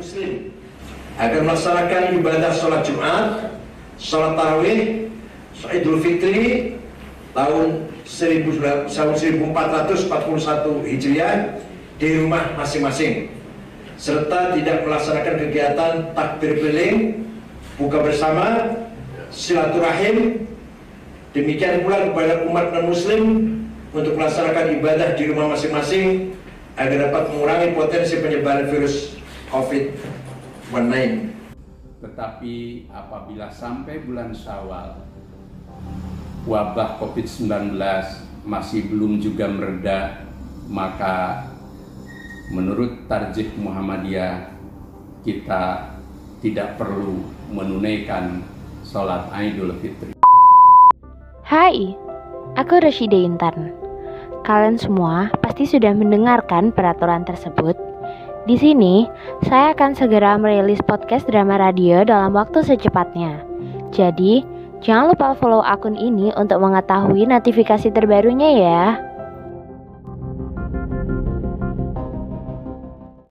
muslim agar melaksanakan ibadah sholat Jumat, sholat tarawih, Idul Fitri tahun 1441 Hijriah di rumah masing-masing serta tidak melaksanakan kegiatan takbir keliling, buka bersama, silaturahim. Demikian pula kepada umat non-muslim untuk melaksanakan ibadah di rumah masing-masing agar dapat mengurangi potensi penyebaran virus COVID-19. Tetapi apabila sampai bulan Syawal wabah COVID-19 masih belum juga mereda, maka menurut tarjih Muhammadiyah kita tidak perlu menunaikan sholat Idul Fitri. Hai, aku Rashida Intan. Kalian semua pasti sudah mendengarkan peraturan tersebut. Di sini, saya akan segera merilis podcast drama radio dalam waktu secepatnya. Jadi, jangan lupa follow akun ini untuk mengetahui notifikasi terbarunya ya.